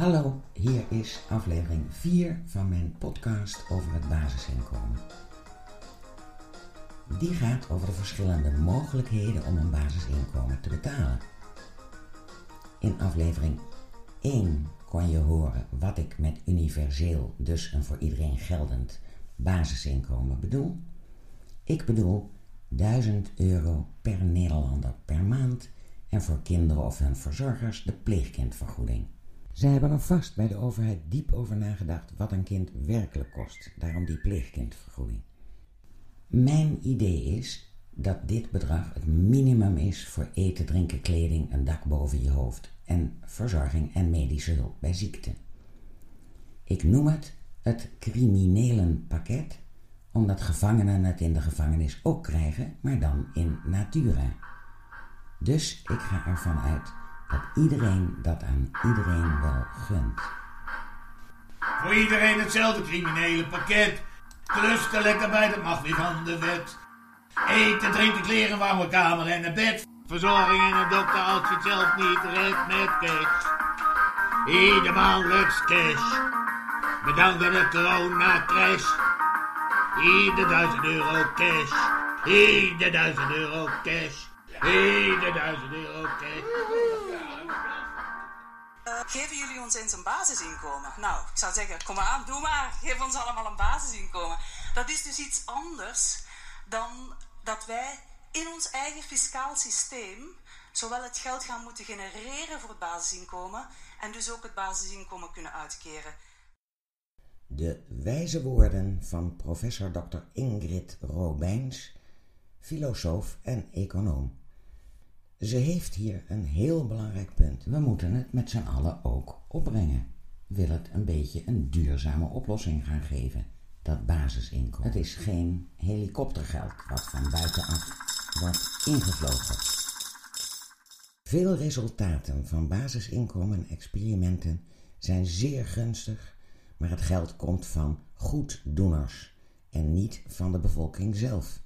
Hallo, hier is aflevering 4 van mijn podcast over het basisinkomen. Die gaat over de verschillende mogelijkheden om een basisinkomen te betalen. In aflevering 1 kon je horen wat ik met universeel, dus een voor iedereen geldend basisinkomen bedoel. Ik bedoel 1000 euro per Nederlander per maand en voor kinderen of hun verzorgers de pleegkindvergoeding. Zij hebben er vast bij de overheid diep over nagedacht wat een kind werkelijk kost, daarom die pleegkindvergoeding. Mijn idee is dat dit bedrag het minimum is voor eten, drinken, kleding, een dak boven je hoofd en verzorging en medische hulp bij ziekte. Ik noem het het criminelenpakket, omdat gevangenen het in de gevangenis ook krijgen, maar dan in natura. Dus ik ga ervan uit dat iedereen dat aan iedereen wel gunt. Voor iedereen hetzelfde criminele pakket. Klusten lekker bij, dat mag van de wet. Eten, drinken, kleren, warme kamer en een bed. Verzorging en een dokter als je het zelf niet redt met cash. Ieder maandelijks cash. Bedankt aan de corona-crash. Ieder duizend euro cash. Ieder duizend euro cash. Ieder duizend euro cash. Geven jullie ons eens een basisinkomen? Nou, ik zou zeggen, kom maar aan, doe maar. Geef ons allemaal een basisinkomen. Dat is dus iets anders dan dat wij in ons eigen fiscaal systeem zowel het geld gaan moeten genereren voor het basisinkomen en dus ook het basisinkomen kunnen uitkeren. De wijze woorden van professor Dr. Ingrid Robijns, filosoof en econoom. Ze heeft hier een heel belangrijk punt. We moeten het met z'n allen ook opbrengen. Wil het een beetje een duurzame oplossing gaan geven, dat basisinkomen. Het is geen helikoptergeld wat van buitenaf wordt ingevlogen. Veel resultaten van basisinkomen-experimenten zijn zeer gunstig, maar het geld komt van goeddoeners en niet van de bevolking zelf.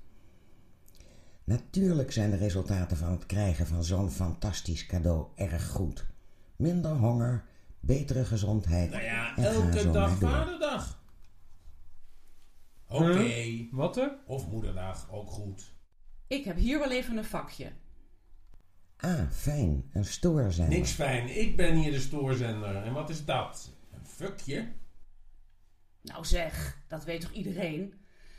Natuurlijk zijn de resultaten van het krijgen van zo'n fantastisch cadeau erg goed. Minder honger, betere gezondheid. Nou ja, elke dag vaderdag. Oké. Huh? Wat er? Of moederdag, ook goed. Ik heb hier wel even een vakje. Ah, fijn, een stoorzender. Niks fijn, ik ben hier de stoorzender. En wat is dat? Een fuckje? Nou zeg, dat weet toch iedereen?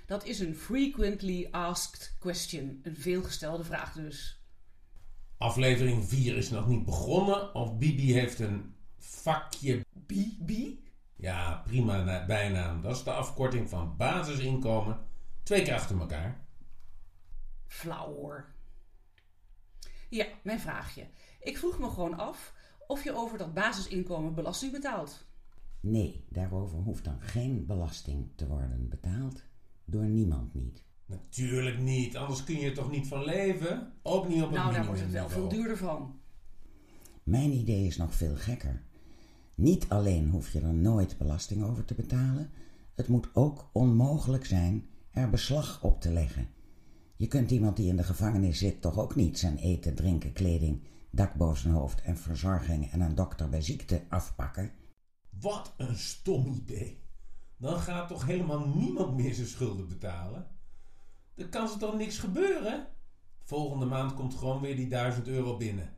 Dat is een frequently asked question. Een veelgestelde vraag dus. Aflevering 4 is nog niet begonnen. Of Bibi heeft een vakje. Bibi? Ja, prima na- bijnaam. Dat is de afkorting van basisinkomen. Twee keer achter elkaar. Flauw hoor. Ja, mijn vraagje. Ik vroeg me gewoon af of je over dat basisinkomen belasting betaalt. Nee, daarover hoeft dan geen belasting te worden betaald. Door niemand niet. Natuurlijk niet, anders kun je er toch niet van leven? Ook niet op het Nou, daar wordt het wel veel duurder van. Mijn idee is nog veel gekker. Niet alleen hoef je er nooit belasting over te betalen, het moet ook onmogelijk zijn er beslag op te leggen. Je kunt iemand die in de gevangenis zit toch ook niet zijn eten, drinken, kleding, dak boven zijn hoofd en verzorging en een dokter bij ziekte afpakken. Wat een stom idee. Dan gaat toch helemaal niemand meer zijn schulden betalen? Er kan ze toch niks gebeuren? Volgende maand komt gewoon weer die 1000 euro binnen.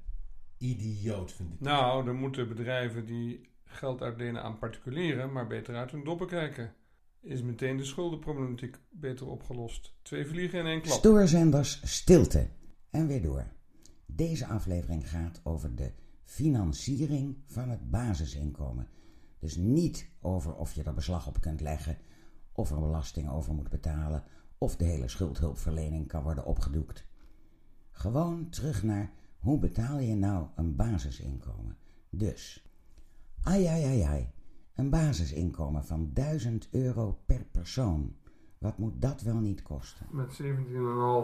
Idioot vind ik. Nou, dan moeten bedrijven die geld uitlenen aan particulieren maar beter uit hun doppen kijken. Is meteen de schuldenproblematiek beter opgelost. Twee vliegen in één klap. Stoorzenders stilte. En weer door. Deze aflevering gaat over de financiering van het basisinkomen. Dus niet over of je er beslag op kunt leggen, of er belasting over moet betalen, of de hele schuldhulpverlening kan worden opgedoekt. Gewoon terug naar hoe betaal je nou een basisinkomen. Dus, ai ai ai ai, een basisinkomen van 1000 euro per persoon. Wat moet dat wel niet kosten? Met 17,5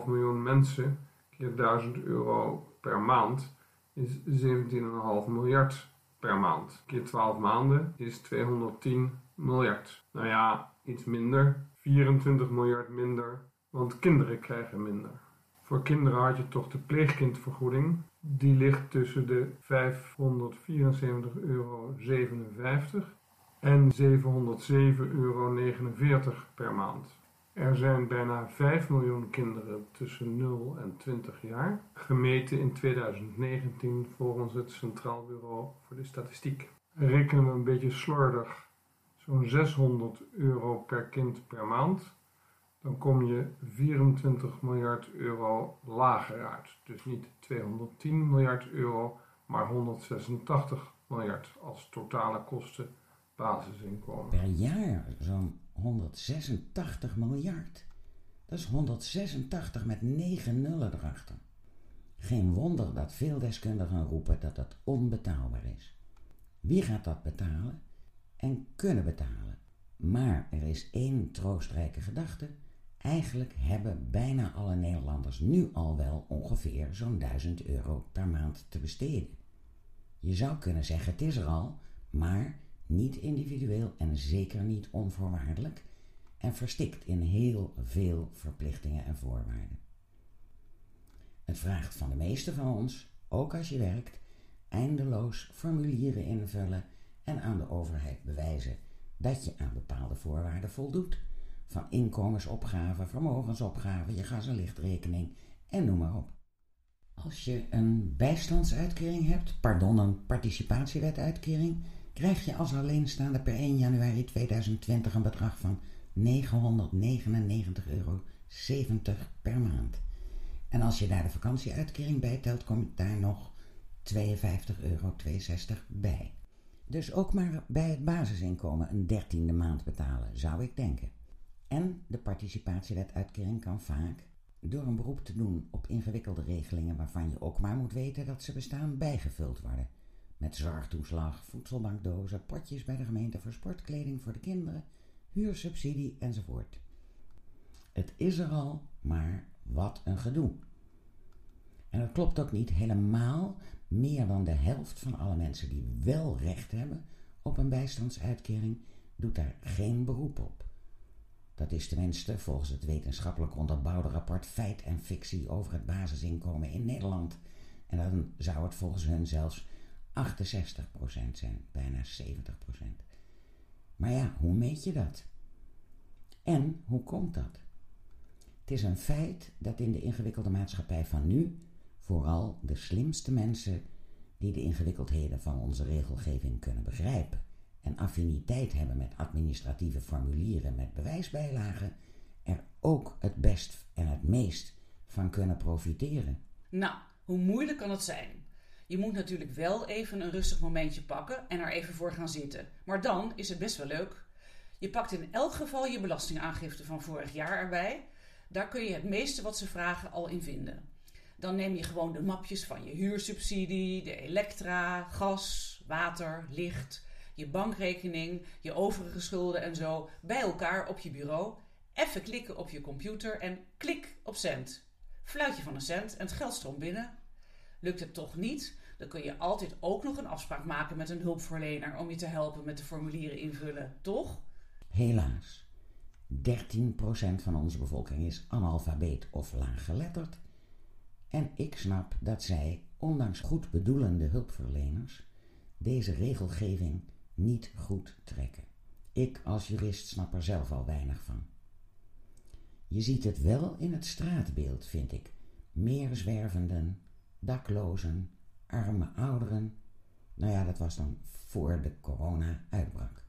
miljoen mensen keer 1000 euro per maand is 17,5 miljard per maand. Keer 12 maanden is 210 miljard. Nou ja, iets minder. 24 miljard minder, want kinderen krijgen minder. Voor kinderen had je toch de pleegkindvergoeding. Die ligt tussen de 574,57 euro en 707,49 euro per maand. Er zijn bijna 5 miljoen kinderen tussen 0 en 20 jaar, gemeten in 2019 volgens het Centraal Bureau voor de Statistiek. Rekenen we een beetje slordig zo'n 600 euro per kind per maand, dan kom je 24 miljard euro lager uit. Dus niet 210 miljard euro, maar 186 miljard als totale kosten basisinkomen. Per jaar zo'n 186 miljard. Dat is 186 met 9 nullen erachter. Geen wonder dat veel deskundigen roepen dat dat onbetaalbaar is. Wie gaat dat betalen en kunnen betalen? Maar er is één troostrijke gedachte. Eigenlijk hebben bijna alle Nederlanders nu al wel ongeveer zo'n 1000 euro per maand te besteden. Je zou kunnen zeggen het is er al, maar niet individueel en zeker niet onvoorwaardelijk en verstikt in heel veel verplichtingen en voorwaarden. Het vraagt van de meeste van ons, ook als je werkt, eindeloos formulieren invullen en aan de overheid bewijzen dat je aan bepaalde voorwaarden voldoet. Van inkomensopgave, vermogensopgave, je gas- en lichtrekening en noem maar op. Als je een bijstandsuitkering hebt, pardon, een participatiewetuitkering, krijg je als alleenstaande per 1 januari 2020 een bedrag van 999,70 euro per maand. En als je daar de vakantieuitkering bij telt, komt daar nog 52,62 euro bij. Dus ook maar bij het basisinkomen een dertiende maand betalen, zou ik denken. En de participatiewetuitkering kan vaak, door een beroep te doen op ingewikkelde regelingen waarvan je ook maar moet weten dat ze bestaan, bijgevuld worden. Met zorgtoeslag, voedselbankdozen, potjes bij de gemeente voor sportkleding voor de kinderen, huursubsidie enzovoort. Het is er al, maar wat een gedoe. En dat klopt ook niet helemaal. Meer dan de helft van alle mensen die wel recht hebben op een bijstandsuitkering doet daar geen beroep op. Dat is tenminste volgens het wetenschappelijk onderbouwde rapport Feit en Fictie over het basisinkomen in Nederland. En dan zou het volgens hun zelfs 68% zijn, bijna 70%. Maar ja, hoe meet je dat? En hoe komt dat? Het is een feit dat in de ingewikkelde maatschappij van nu vooral de slimste mensen die de ingewikkeldheden van onze regelgeving kunnen begrijpen en affiniteit hebben met administratieve formulieren met bewijsbijlagen, er ook het best en het meest van kunnen profiteren. Nou, hoe moeilijk kan het zijn? Je moet natuurlijk wel even een rustig momentje pakken en er even voor gaan zitten. Maar dan is het best wel leuk. Je pakt in elk geval je belastingaangifte van vorig jaar erbij. Daar kun je het meeste wat ze vragen al in vinden. Dan neem je gewoon de mapjes van je huursubsidie, de elektra, gas, water, licht, je bankrekening, je overige schulden en zo bij elkaar op je bureau. Even klikken op je computer en klik op cent. Fluitje van een cent en het geld stroomt binnen. Lukt het toch niet, dan kun je altijd ook nog een afspraak maken met een hulpverlener om je te helpen met de formulieren invullen, toch? Helaas. 13% van onze bevolking is analfabeet of laaggeletterd. En ik snap dat zij, ondanks goed bedoelende hulpverleners, deze regelgeving niet goed trekken. Ik als jurist snap er zelf al weinig van. Je ziet het wel in het straatbeeld, vind ik. Meer zwervenden, daklozen, arme ouderen. Nou ja, dat was dan voor de corona uitbrak.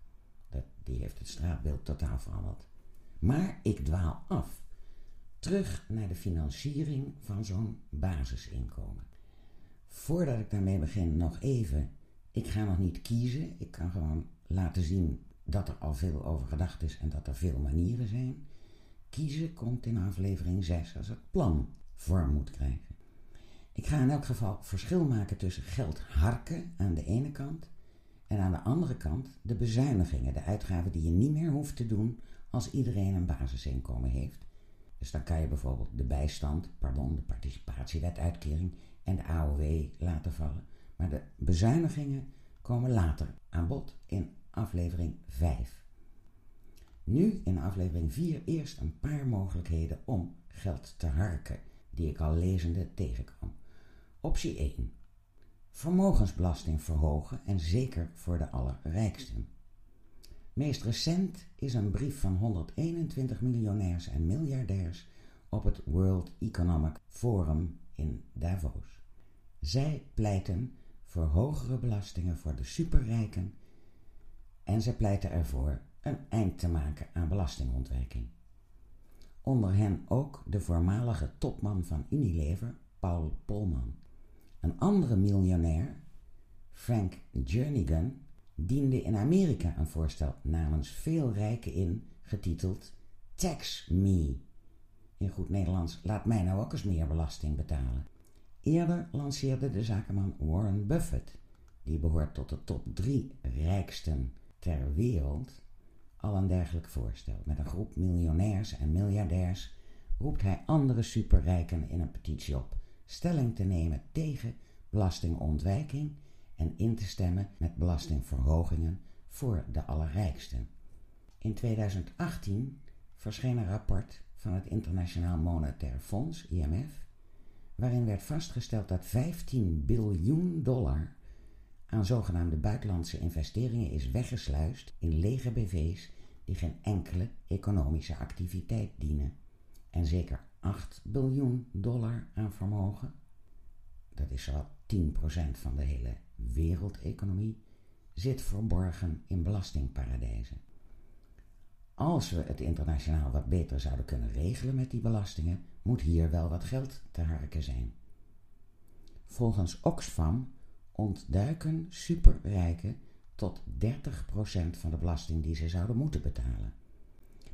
Dat, die heeft het straatbeeld totaal veranderd. Maar ik dwaal af. Terug naar de financiering van zo'n basisinkomen. Voordat ik daarmee begin, nog even. Ik ga nog niet kiezen. Ik kan gewoon laten zien dat er al veel over gedacht is en dat er veel manieren zijn. Kiezen komt in aflevering 6 als het plan vorm moet krijgen. Ik ga in elk geval verschil maken tussen geld harken aan de ene kant en aan de andere kant de bezuinigingen, de uitgaven die je niet meer hoeft te doen als iedereen een basisinkomen heeft. Dus dan kan je bijvoorbeeld de bijstand, pardon, de participatiewetuitkering en de AOW laten vallen. Maar de bezuinigingen komen later aan bod in aflevering 5. Nu in aflevering 4 eerst een paar mogelijkheden om geld te harken, die ik al lezende tegenkwam. Optie 1. Vermogensbelasting verhogen en zeker voor de allerrijksten. Meest recent is een brief van 121 miljonairs en miljardairs op het World Economic Forum in Davos. Zij pleiten voor hogere belastingen voor de superrijken en zij pleiten ervoor een eind te maken aan belastingontwijking. Onder hen ook de voormalige topman van Unilever, Paul Polman. Een andere miljonair, Frank Jernigan, diende in Amerika een voorstel namens veel rijken in, getiteld Tax Me. In goed Nederlands, laat mij nou ook eens meer belasting betalen. Eerder lanceerde de zakenman Warren Buffett, die behoort tot de top drie rijksten ter wereld, al een dergelijk voorstel. Met een groep miljonairs en miljardairs roept hij andere superrijken in een petitie op stelling te nemen tegen belastingontwijking en in te stemmen met belastingverhogingen voor de allerrijksten. In 2018 verscheen een rapport van het Internationaal Monetair Fonds, IMF, waarin werd vastgesteld dat 15 biljoen dollar aan zogenaamde buitenlandse investeringen is weggesluist in lege BV's die geen enkele economische activiteit dienen. En zeker 8 biljoen dollar aan vermogen, dat is wel 10% van de hele wereldeconomie, zit verborgen in belastingparadijzen. Als we het internationaal wat beter zouden kunnen regelen met die belastingen, moet hier wel wat geld te harken zijn. Volgens Oxfam ontduiken superrijken tot 30% van de belasting die ze zouden moeten betalen.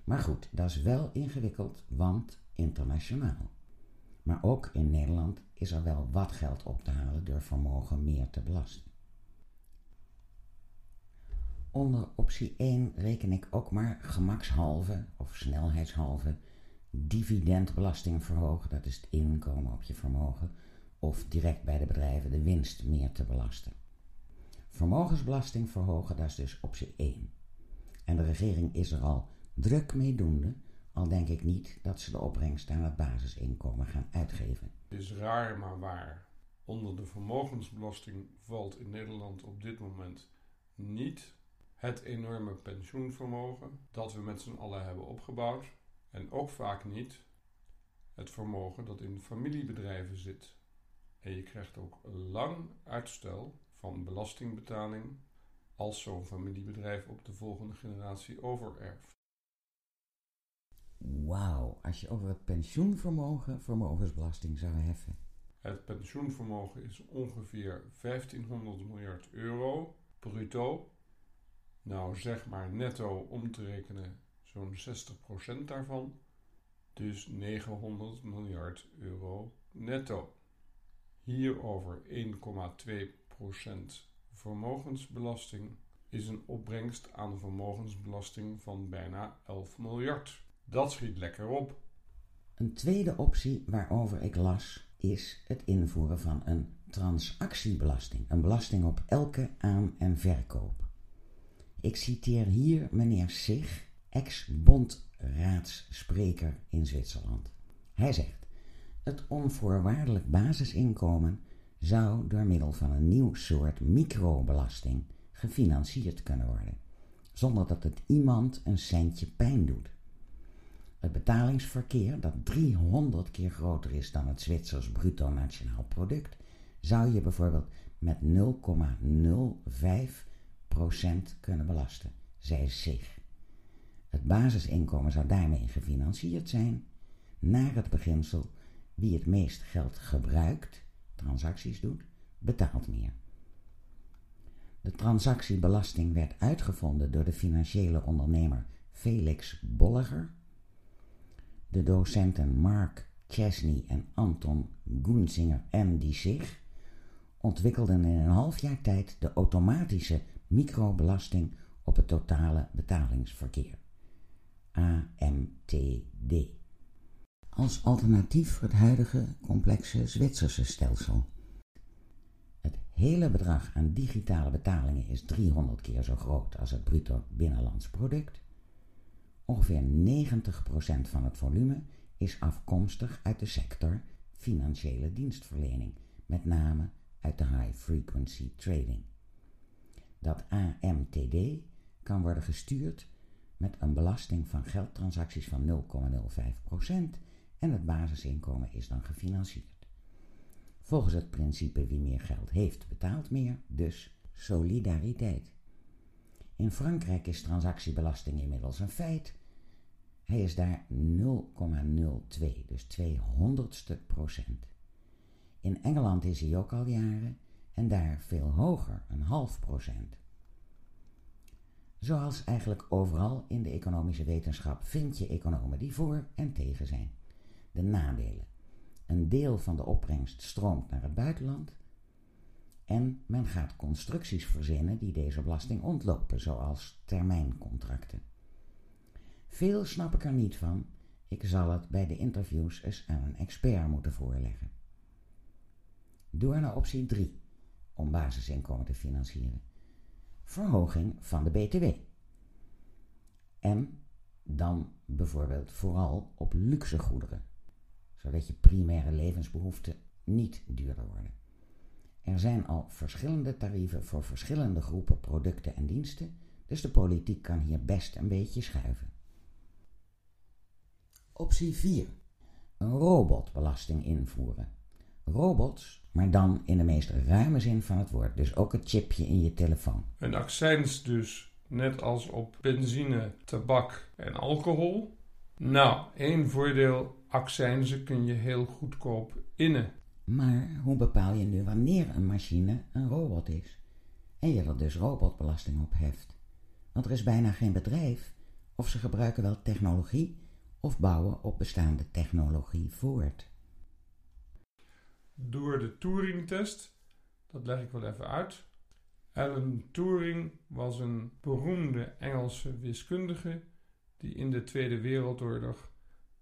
Maar goed, dat is wel ingewikkeld, want internationaal. Maar ook in Nederland is er wel wat geld op te halen door vermogen meer te belasten. Onder optie 1 reken ik ook maar gemakshalve of snelheidshalve dividendbelasting verhogen, dat is het inkomen op je vermogen, of direct bij de bedrijven de winst meer te belasten. Vermogensbelasting verhogen, dat is dus optie 1. En de regering is er al druk mee doende, al denk ik niet dat ze de opbrengst aan het basisinkomen gaan uitgeven. Het is raar maar waar. Onder de vermogensbelasting valt in Nederland op dit moment niet het enorme pensioenvermogen dat we met z'n allen hebben opgebouwd. En ook vaak niet het vermogen dat in familiebedrijven zit. En je krijgt ook lang uitstel van belastingbetaling als zo'n familiebedrijf op de volgende generatie overerft. Wauw, als je over het pensioenvermogen vermogensbelasting zou heffen. Het pensioenvermogen is ongeveer 1500 miljard euro bruto. Nou, zeg maar netto om te rekenen zo'n 60% daarvan. Dus 900 miljard euro netto. Hierover 1,2% vermogensbelasting is een opbrengst aan vermogensbelasting van bijna 11 miljard. Dat schiet lekker op. Een tweede optie waarover ik las is het invoeren van een transactiebelasting, een belasting op elke aan- en verkoop. Ik citeer hier meneer Sig, ex-bondraadsspreker in Zwitserland. Hij zegt: Het onvoorwaardelijk basisinkomen zou door middel van een nieuw soort microbelasting gefinancierd kunnen worden, zonder dat het iemand een centje pijn doet. Het betalingsverkeer, dat 300 keer groter is dan het Zwitsers bruto nationaal product, zou je bijvoorbeeld met 0,05% kunnen belasten, zei zich. Het basisinkomen zou daarmee gefinancierd zijn naar het beginsel wie het meest geld gebruikt, transacties doet, betaalt meer. De transactiebelasting werd uitgevonden door de financiële ondernemer Felix Bolliger de docenten Mark Chesney en Anton Gunzinger die zich ontwikkelden in een half jaar tijd de automatische microbelasting op het totale betalingsverkeer. AMTD. Als alternatief voor het huidige complexe Zwitserse stelsel. Het hele bedrag aan digitale betalingen is 300 keer zo groot als het bruto binnenlands product Ongeveer 90% van het volume is afkomstig uit de sector financiële dienstverlening, met name uit de high frequency trading. Dat AMTD kan worden gestuurd met een belasting van geldtransacties van 0,05% en het basisinkomen is dan gefinancierd. Volgens het principe wie meer geld heeft, betaalt meer, dus solidariteit. In Frankrijk is transactiebelasting inmiddels een feit. Hij is daar 0,02, dus 200ste procent. In Engeland is hij ook al jaren en daar veel hoger, een half procent. Zoals eigenlijk overal in de economische wetenschap vind je economen die voor en tegen zijn. De nadelen. Een deel van de opbrengst stroomt naar het buitenland. En men gaat constructies verzinnen die deze belasting ontlopen, zoals termijncontracten. Veel snap ik er niet van. Ik zal het bij de interviews eens aan een expert moeten voorleggen. Door naar optie 3 om basisinkomen te financieren. Verhoging van de BTW. En dan bijvoorbeeld vooral op luxe goederen, zodat je primaire levensbehoeften niet duurder worden. Er zijn al verschillende tarieven voor verschillende groepen producten en diensten, dus de politiek kan hier best een beetje schuiven. Optie 4. Een robotbelasting invoeren. Robots, maar dan in de meest ruime zin van het woord, dus ook het chipje in je telefoon. Een accijns dus, net als op benzine, tabak en alcohol. Nou, één voordeel, accijnzen kun je heel goedkoop innen. Maar hoe bepaal je nu wanneer een machine een robot is? En je er dus robotbelasting op heft? Want er is bijna geen bedrijf, of ze gebruiken wel technologie, of bouwen op bestaande technologie voort. Door de Turing-test, dat leg ik wel even uit. Alan Turing was een beroemde Engelse wiskundige die in de Tweede Wereldoorlog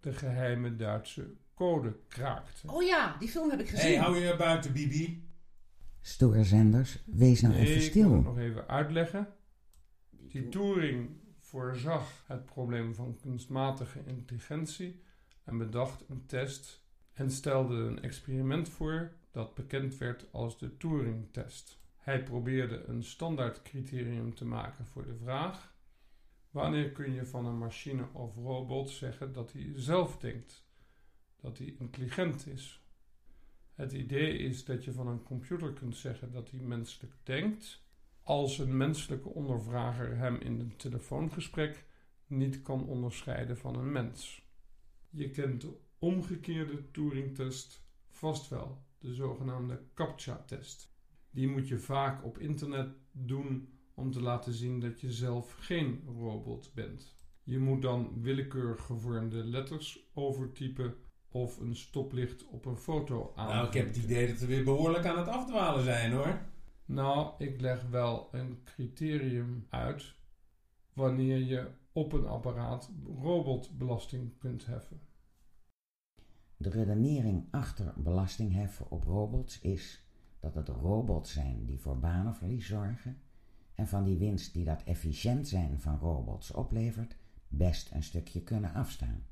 de geheime Duitse code kraakte. Oh ja, die film heb ik Hé, gezien. hey, hou je buiten, Bibi. Stoorzenders, wees nou even ik wil stil. het nog even uitleggen. Die Turing voorzag het probleem van kunstmatige intelligentie en bedacht een test en stelde een experiment voor dat bekend werd als de Turing-test. Hij probeerde een standaardcriterium te maken voor de vraag: wanneer kun je van een machine of robot zeggen dat hij zelf denkt, dat hij intelligent is? Het idee is dat je van een computer kunt zeggen dat hij menselijk denkt, als een menselijke ondervrager hem in een telefoongesprek niet kan onderscheiden van een mens. Je kent de omgekeerde Turing-test vast wel, de zogenaamde CAPTCHA-test. Die moet je vaak op internet doen om te laten zien dat je zelf geen robot bent. Je moet dan willekeurig gevormde letters overtypen of een stoplicht op een foto aan. Nou, ik heb het idee dat we weer behoorlijk aan het afdwalen zijn, hoor. Nou, ik leg wel een criterium uit wanneer je op een apparaat robotbelasting kunt heffen. De redenering achter belasting heffen op robots is dat het robots zijn die voor banenverlies zorgen en van die winst die dat efficiënt zijn van robots oplevert, best een stukje kunnen afstaan.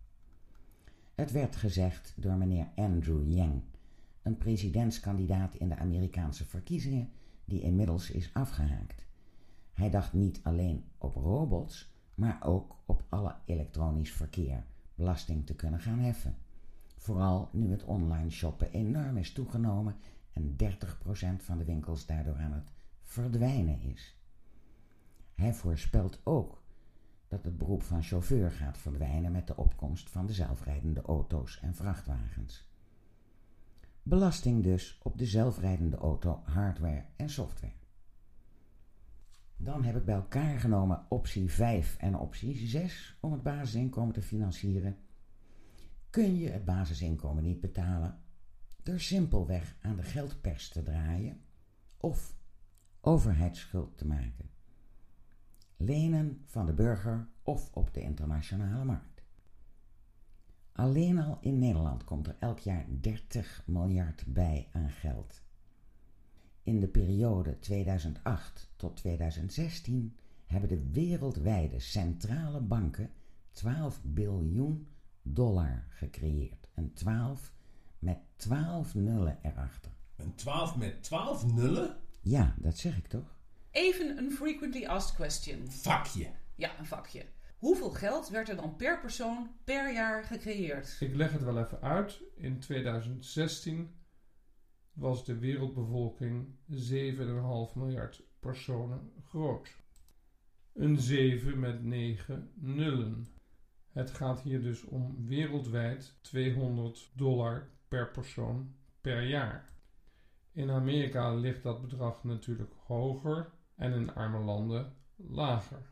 Het werd gezegd door meneer Andrew Yang, een presidentskandidaat in de Amerikaanse verkiezingen die inmiddels is afgehaakt. Hij dacht niet alleen op robots, maar ook op alle elektronisch verkeer belasting te kunnen gaan heffen. Vooral nu het online shoppen enorm is toegenomen en 30% van de winkels daardoor aan het verdwijnen is. Hij voorspelt ook dat het beroep van chauffeur gaat verdwijnen met de opkomst van de zelfrijdende auto's en vrachtwagens. Belasting dus op de zelfrijdende auto, hardware en software. Dan heb ik bij elkaar genomen optie 5 en optie 6 om het basisinkomen te financieren. Kun je het basisinkomen niet betalen door simpelweg aan de geldpers te draaien of overheidsschuld te maken? Lenen van de burger of op de internationale markt. Alleen al in Nederland komt er elk jaar 30 miljard bij aan geld. In de periode 2008 tot 2016 hebben de wereldwijde centrale banken 12 biljoen dollar gecreëerd. Een 12 met 12 nullen erachter. Een 12 met 12 nullen? Ja, dat zeg ik toch? Even een frequently asked question. Vakje. Ja, een vakje. Hoeveel geld werd er dan per persoon per jaar gecreëerd? Ik leg het wel even uit. In 2016 was de wereldbevolking 7,5 miljard personen groot. Een 7 met 9 nullen. Het gaat hier dus om wereldwijd 200 dollar per persoon per jaar. In Amerika ligt dat bedrag natuurlijk hoger en in arme landen lager.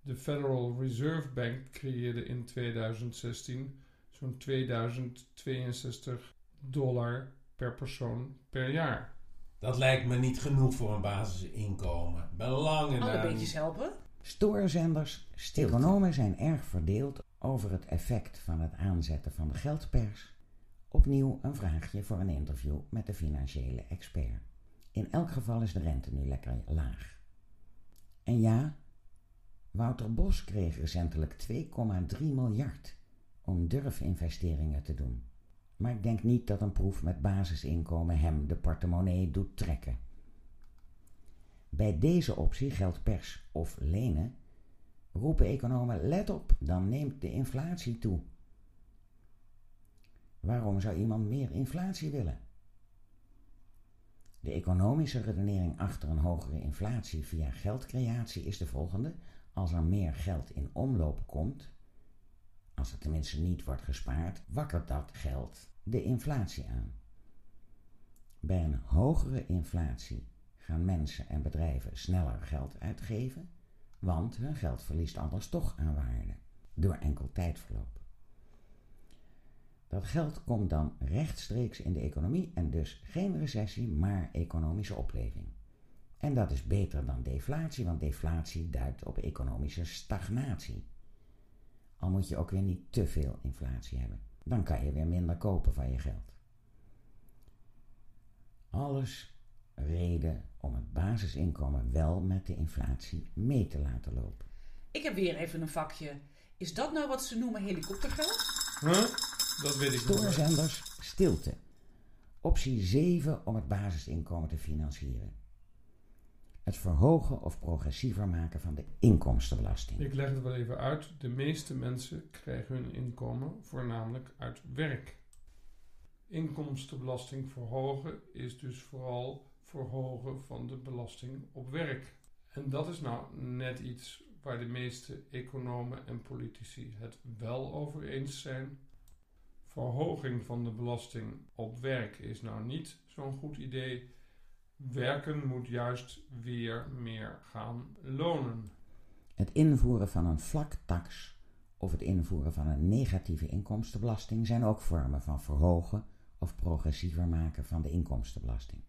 De Federal Reserve Bank creëerde in 2016 zo'n 2062 dollar per persoon per jaar. Dat lijkt me niet genoeg voor een basisinkomen. Belangen Alle daar beetjes helpen? Stoorzenders, economen zijn erg verdeeld over het effect van het aanzetten van de geldpers. Opnieuw een vraagje voor een interview met de financiële expert. In elk geval is de rente nu lekker laag. En ja, Wouter Bos kreeg recentelijk 2,3 miljard om durfinvesteringen te doen. Maar ik denk niet dat een proef met basisinkomen hem de portemonnee doet trekken. Bij deze optie geldt pers of lenen, roepen economen let op, dan neemt de inflatie toe. Waarom zou iemand meer inflatie willen? De economische redenering achter een hogere inflatie via geldcreatie is de volgende. Als er meer geld in omloop komt, als er tenminste niet wordt gespaard, wakkert dat geld de inflatie aan. Bij een hogere inflatie gaan mensen en bedrijven sneller geld uitgeven, want hun geld verliest anders toch aan waarde door enkel tijdverloop. Dat geld komt dan rechtstreeks in de economie en dus geen recessie, maar economische opleving. En dat is beter dan deflatie, want deflatie duidt op economische stagnatie. Al moet je ook weer niet te veel inflatie hebben. Dan kan je weer minder kopen van je geld. Alles reden om het basisinkomen wel met de inflatie mee te laten lopen. Ik heb weer even een vakje. Is dat nou wat ze noemen helikoptergeld? Huh? Dat weet ik. Stoorzenders, stilte. Optie 7 om het basisinkomen te financieren. Het verhogen of progressiever maken van de inkomstenbelasting. Ik leg het wel even uit. De meeste mensen krijgen hun inkomen voornamelijk uit werk. Inkomstenbelasting verhogen is dus vooral verhogen van de belasting op werk. En dat is nou net iets waar de meeste economen en politici het wel over eens zijn. Verhoging van de belasting op werk is nou niet zo'n goed idee. Werken moet juist weer meer gaan lonen. Het invoeren van een vlaktax of het invoeren van een negatieve inkomstenbelasting zijn ook vormen van verhogen of progressiever maken van de inkomstenbelasting.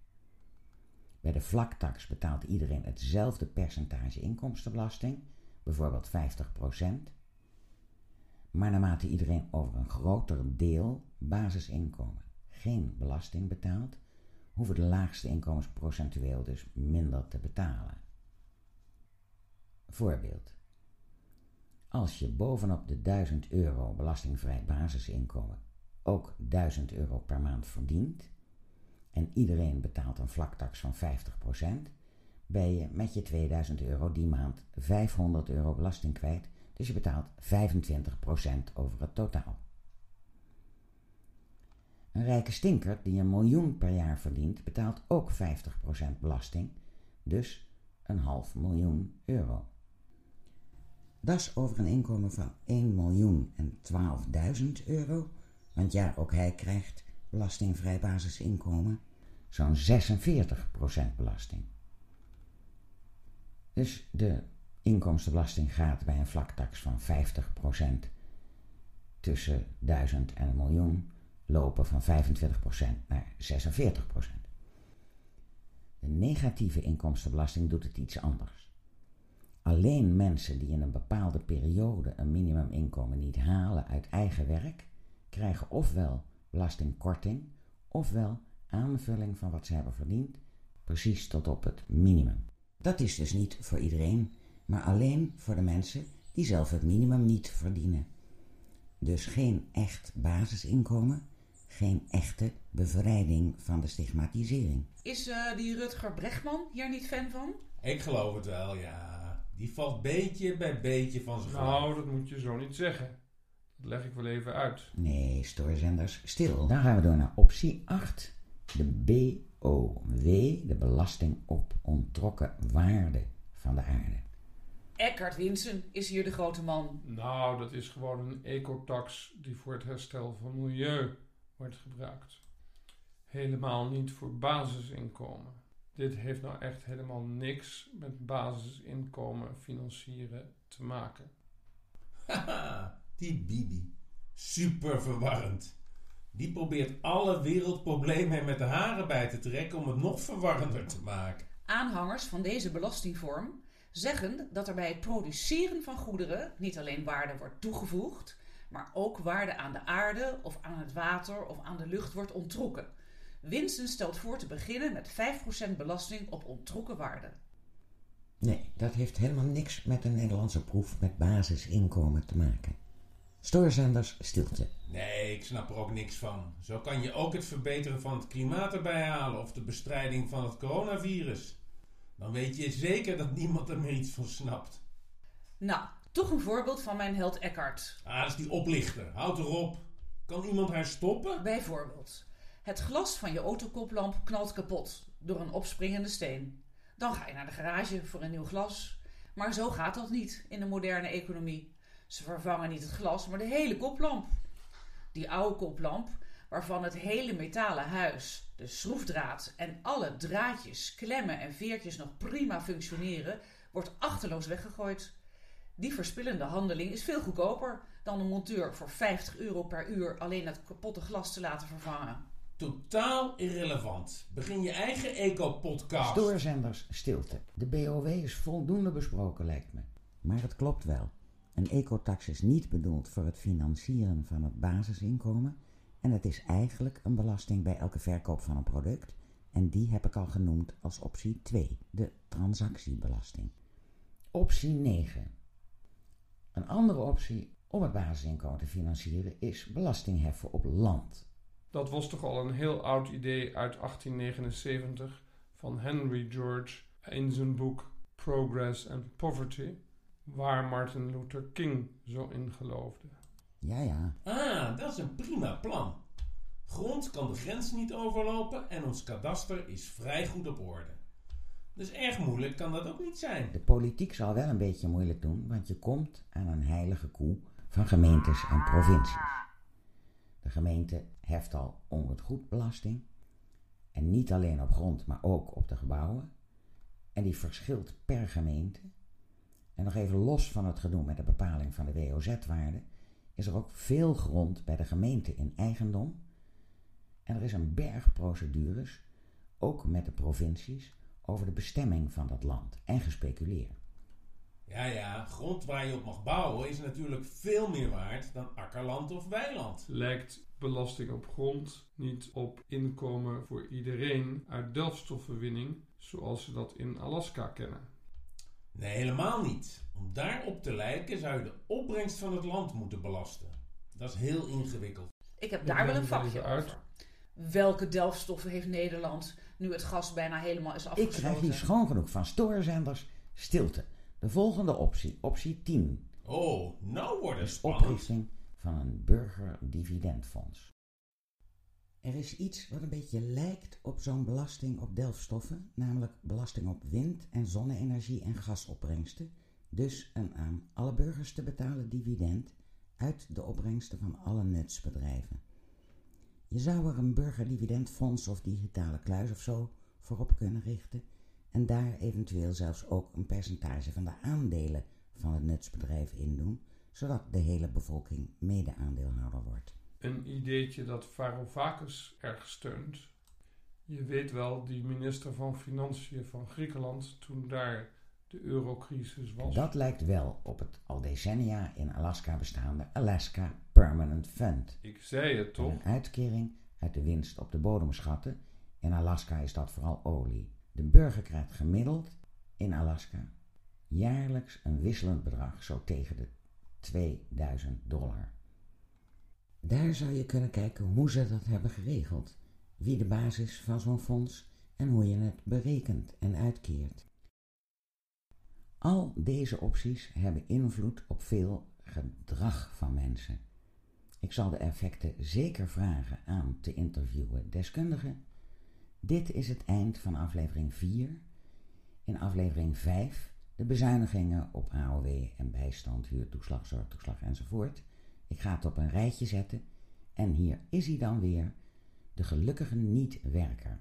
Bij de vlaktax betaalt iedereen hetzelfde percentage inkomstenbelasting, bijvoorbeeld 50%. Maar naarmate iedereen over een groter deel basisinkomen geen belasting betaalt, hoeven de laagste inkomens procentueel dus minder te betalen. Voorbeeld. Als je bovenop de 1000 euro belastingvrij basisinkomen ook 1000 euro per maand verdient en iedereen betaalt een vlaktax van 50%, ben je met je 2000 euro die maand 500 euro belasting kwijt, dus je betaalt 25% over het totaal. Een rijke stinker die een miljoen per jaar verdient, betaalt ook 50% belasting, dus een half miljoen euro. Dat is over een inkomen van 1 miljoen en 12.000 euro, want ja, ook hij krijgt belastingvrij basisinkomen, zo'n 46% belasting. Dus de inkomstenbelasting gaat bij een vlaktax van 50% tussen 1000 en een miljoen lopen van 25% naar 46%. De negatieve inkomstenbelasting doet het iets anders. Alleen mensen die in een bepaalde periode een minimuminkomen niet halen uit eigen werk, krijgen ofwel belastingkorting ofwel aanvulling van wat ze hebben verdiend, precies tot op het minimum. Dat is dus niet voor iedereen, maar alleen voor de mensen die zelf het minimum niet verdienen. Dus geen echt basisinkomen, geen echte bevrijding van de stigmatisering. Is eh, die Rutger Bregman hier niet fan van? Ik geloof het wel, ja. Die valt beetje bij beetje van zijn Nou, dat moet je zo niet zeggen. Dat leg ik wel even uit. Nee, stoorzenders, stil. Dan gaan we door naar optie 8. De BOW, de belasting op ontrokken waarde van de aarde. Eckhard Winsen is hier de grote man. Nou, dat is gewoon een ecotax die voor het herstel van milieu wordt gebruikt. Helemaal niet voor basisinkomen. Dit heeft nou echt helemaal niks met basisinkomen financieren te maken. Haha, die Bibi. Super verwarrend. Die probeert alle wereldproblemen er met de haren bij te trekken om het nog verwarrender te maken. Aanhangers van deze belastingvorm zeggen dat er bij het produceren van goederen niet alleen waarde wordt toegevoegd, maar ook waarde aan de aarde of aan het water of aan de lucht wordt onttrokken. Winsten stelt voor te beginnen met 5% belasting op ontrokken waarde. Nee, dat heeft helemaal niks met een Nederlandse proef met basisinkomen te maken. Stoorzenders, stilte. Nee, ik snap er ook niks van. Zo kan je ook het verbeteren van het klimaat erbij halen of de bestrijding van het coronavirus. Dan weet je zeker dat niemand er meer iets van snapt. Nou, toch een voorbeeld van mijn held Eckhart. Ah, dat is die oplichter. Houd erop. Kan iemand haar stoppen? Bijvoorbeeld, het glas van je autokoplamp knalt kapot door een opspringende steen. Dan ga je naar de garage voor een nieuw glas. Maar zo gaat dat niet in de moderne economie. Ze vervangen niet het glas, maar de hele koplamp. Die oude koplamp, waarvan het hele metalen huis, de schroefdraad en alle draadjes, klemmen en veertjes nog prima functioneren, wordt achterloos weggegooid. Die verspillende handeling is veel goedkoper dan een monteur voor 50 euro per uur alleen het kapotte glas te laten vervangen. Totaal irrelevant. Begin je eigen eco-podcast. Stoorzenders, stilte. De BOW is voldoende besproken, lijkt me. Maar het klopt wel. Een ecotax is niet bedoeld voor het financieren van het basisinkomen. En het is eigenlijk een belasting bij elke verkoop van een product. En die heb ik al genoemd als optie 2, de transactiebelasting. Optie 9. Een andere optie om het basisinkomen te financieren is belasting heffen op land. Dat was toch al een heel oud idee uit 1879 van Henry George in zijn boek Progress and Poverty, waar Martin Luther King zo in geloofde. Ja, ja. Ah, dat is een prima plan. Grond kan de grens niet overlopen en ons kadaster is vrij goed op orde. Dus erg moeilijk kan dat ook niet zijn. De politiek zal wel een beetje moeilijk doen, want je komt aan een heilige koe van gemeentes en provincies. De gemeente heft al ongoedbelasting. En niet alleen op grond, maar ook op de gebouwen. En die verschilt per gemeente. En nog even los van het gedoe met de bepaling van de WOZ-waarde, is er ook veel grond bij de gemeente in eigendom. En er is een berg procedures, ook met de provincies, over de bestemming van dat land en gespeculeer. Ja, ja, grond waar je op mag bouwen is natuurlijk veel meer waard dan akkerland of weiland. Lijkt belasting op grond niet op inkomen voor iedereen uit delfstoffenwinning, zoals ze dat in Alaska kennen? Nee, helemaal niet. Om daarop te lijken zou je de opbrengst van het land moeten belasten. Dat is heel ingewikkeld. Ik heb daar wel een vakje over. Welke delfstoffen heeft Nederland nu het gas bijna helemaal is Ik afgesloten? krijg hier schoon genoeg van stoorzenders. Stilte. De volgende optie, optie 10, Oh, nou wordt het is spannend. oprichting van een burgerdividendfonds. Er is iets wat een beetje lijkt op zo'n belasting op delfstoffen, namelijk belasting op wind- en zonne-energie en gasopbrengsten, dus een aan alle burgers te betalen dividend uit de opbrengsten van alle nutsbedrijven. Je zou er een burgerdividendfonds of digitale kluis of zo voor op kunnen richten en daar eventueel zelfs ook een percentage van de aandelen van het nutsbedrijf in doen, zodat de hele bevolking mede-aandeelhouder wordt. Een ideetje dat Varoufakis erg steunt. Je weet wel, die minister van Financiën van Griekenland toen daar de eurocrisis was. Dat lijkt wel op het al decennia in Alaska bestaande Alaska Permanent Fund. Ik zei het En toch? een uitkering uit de winst op de bodemschatten. In Alaska is dat vooral olie. De burger krijgt gemiddeld in Alaska jaarlijks een wisselend bedrag, zo tegen de 2000 dollar. Daar zou je kunnen kijken hoe ze dat hebben geregeld. wie de basis van zo'n fonds en hoe je het berekent en uitkeert. Al deze opties hebben invloed op veel gedrag van mensen. Ik zal de effecten zeker vragen aan te interviewen deskundigen. Dit is het eind van aflevering 4. In aflevering 5 de bezuinigingen op AOW en bijstand, huurtoeslag, zorgtoeslag enzovoort. Ik ga het op een rijtje zetten en hier is hij dan weer, de gelukkige niet-werker.